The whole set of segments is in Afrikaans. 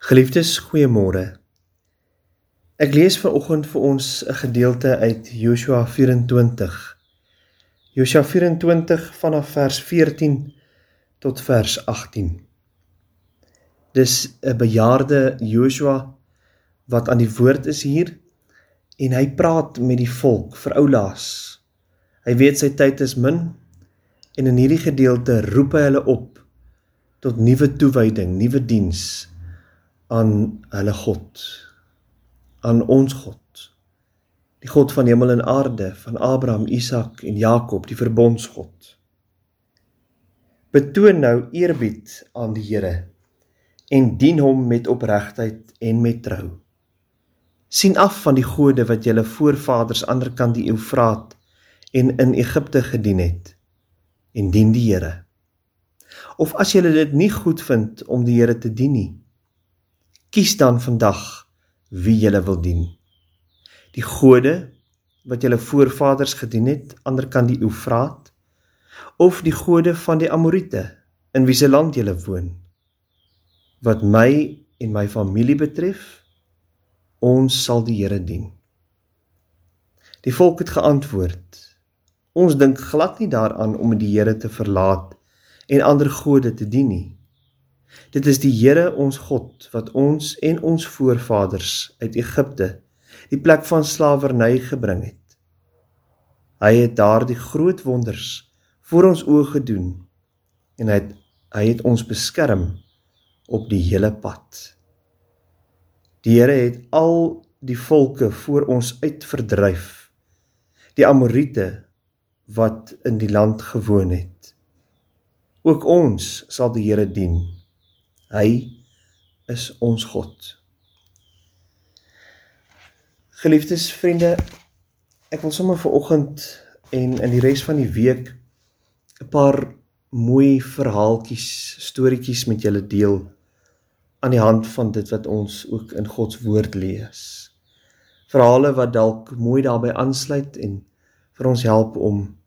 Geliefdes, goeiemôre. Ek lees vanoggend vir ons 'n gedeelte uit Joshua 24. Joshua 24 vanaf vers 14 tot vers 18. Dis 'n bejaarde Joshua wat aan die woord is hier en hy praat met die volk vir oulaas. Hy weet sy tyd is min en in hierdie gedeelte roep hy hulle op tot nuwe toewyding, nuwe diens aan hulle God aan ons God. Die God van hemel en aarde van Abraham, Isak en Jakob die verbondsgod. Betoon nou eerbied aan die Here en dien hom met opregtheid en met trou. Sien af van die gode wat julle voorvaders aanderkant die Eufraat en in Egipte gedien het en dien die Here. Of as julle dit nie goed vind om die Here te dien nie Kies dan vandag wie jy wil dien. Die gode wat julle voorvaders gedien het ander kan die Eufraat of die gode van die Amorite in wie se land jy woon. Wat my en my familie betref, ons sal die Here dien. Die volk het geantwoord: Ons dink glad nie daaraan om die Here te verlaat en ander gode te dien nie. Dit is die Here ons God wat ons en ons voorvaders uit Egipte, die plek van slawerny gebring het. Hy het daardie groot wonders voor ons oë gedoen en hy het, hy het ons beskerm op die hele pad. Die Here het al die volke voor ons uitverdryf. Die Amorite wat in die land gewoon het. Ook ons sal die Here dien. Hy is ons God. Geliefdes vriende, ek wil sommer vir oggend en in die res van die week 'n paar mooi verhaaltjies, storieetjies met julle deel aan die hand van dit wat ons ook in God se woord lees. Verhale wat dalk mooi daarbey aansluit en vir ons help om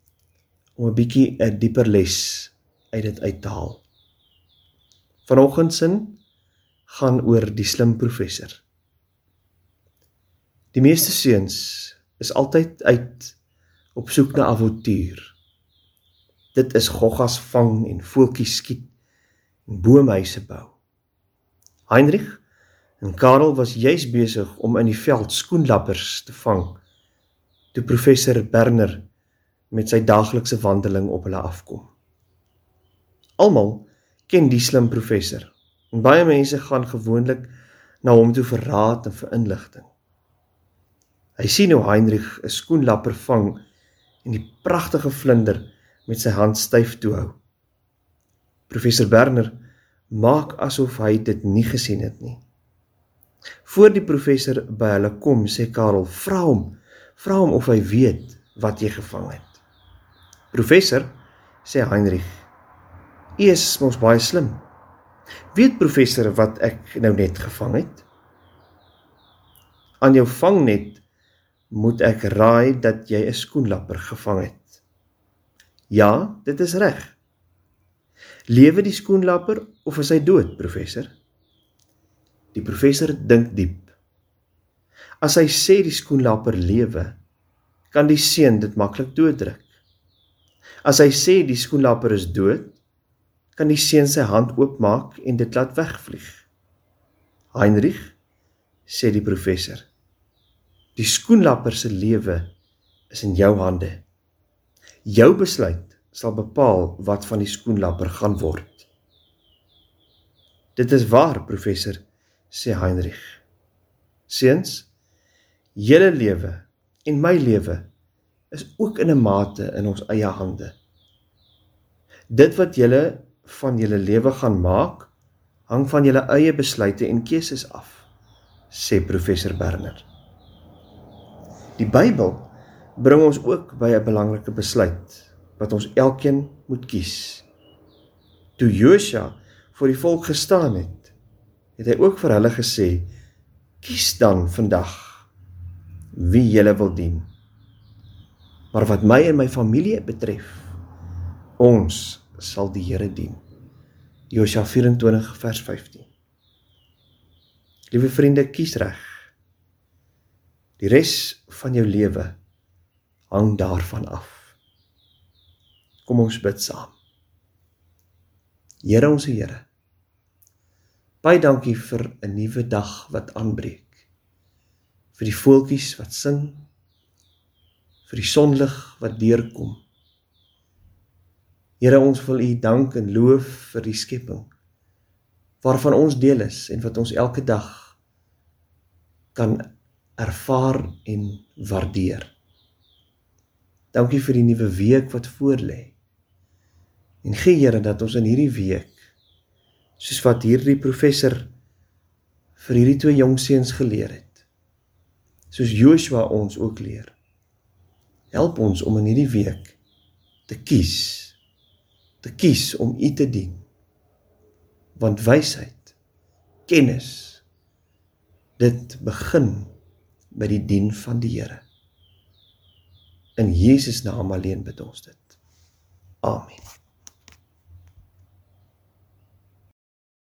om 'n bietjie 'n dieper les uit dit uit te haal. Vanoggend sin gaan oor die slim professor. Die meeste seuns is altyd uit op soek na avontuur. Dit is goggas vang en voeltjies skiet en boomhuise bou. Heinrich en Karel was juis besig om in die veld skoenlappers te vang toe professor Berner met sy daaglikse wandeling op hulle afkom. Almal ken die slim professor. En baie mense gaan gewoonlik na hom toe vir raad en vir inligting. Hy sien hoe Heinrich 'n skoenlapper vang en die pragtige vlinder met sy hand styf toe hou. Professor Berner maak asof hy dit nie gesien het nie. Voor die professor by hulle kom, sê Karel: "Vra hom, vra hom of hy weet wat jy gevang het." "Professor," sê Heinrich, U is mos baie slim. Weet professor wat ek nou net gevang het? Aan jou vangnet moet ek raai dat jy 'n skoenlapper gevang het. Ja, dit is reg. Lewe die skoenlapper of is hy dood, professor? Die professor dink diep. As hy sê die skoenlapper lewe, kan die seun dit maklik dooddruk. As hy sê die skoenlapper is dood, kan die seun sy hand oopmaak en dit laat wegvlieg. Heinrich sê die professor. Die skoenlapper se lewe is in jou hande. Jou besluit sal bepaal wat van die skoenlapper gaan word. Dit is waar, professor, sê Heinrich. Seuns, julle lewe en my lewe is ook in 'n mate in ons eie hande. Dit wat julle van julle lewe gaan maak, hang van julle eie besluite en keuses af, sê professor Berner. Die Bybel bring ons ook by 'n belangrike besluit wat ons elkeen moet kies. Toe Josua voor die volk gestaan het, het hy ook vir hulle gesê: "Kies dan vandag wie julle wil dien." Maar wat my en my familie betref, ons sal die Here dien. Josua 24 vers 15. Liewe vriende, kies reg. Die res van jou lewe hang daarvan af. Kom ons bid saam. Here ons Here. Baie dankie vir 'n nuwe dag wat aanbreek. Vir die voeltjies wat sing. Vir die sonlig wat deurkom. Here ons wil U dank en loof vir die skepping waarvan ons deel is en wat ons elke dag kan ervaar en waardeer. Dankie vir die nuwe week wat voorlê. En gee Here dat ons in hierdie week soos wat hierdie professor vir hierdie twee jong seuns geleer het. Soos Joshua ons ook leer. Help ons om in hierdie week te kies. Te kies om U te dien. Want wysheid, kennis dit begin by die dien van die Here. In Jesus naam alleen bid ons dit. Amen.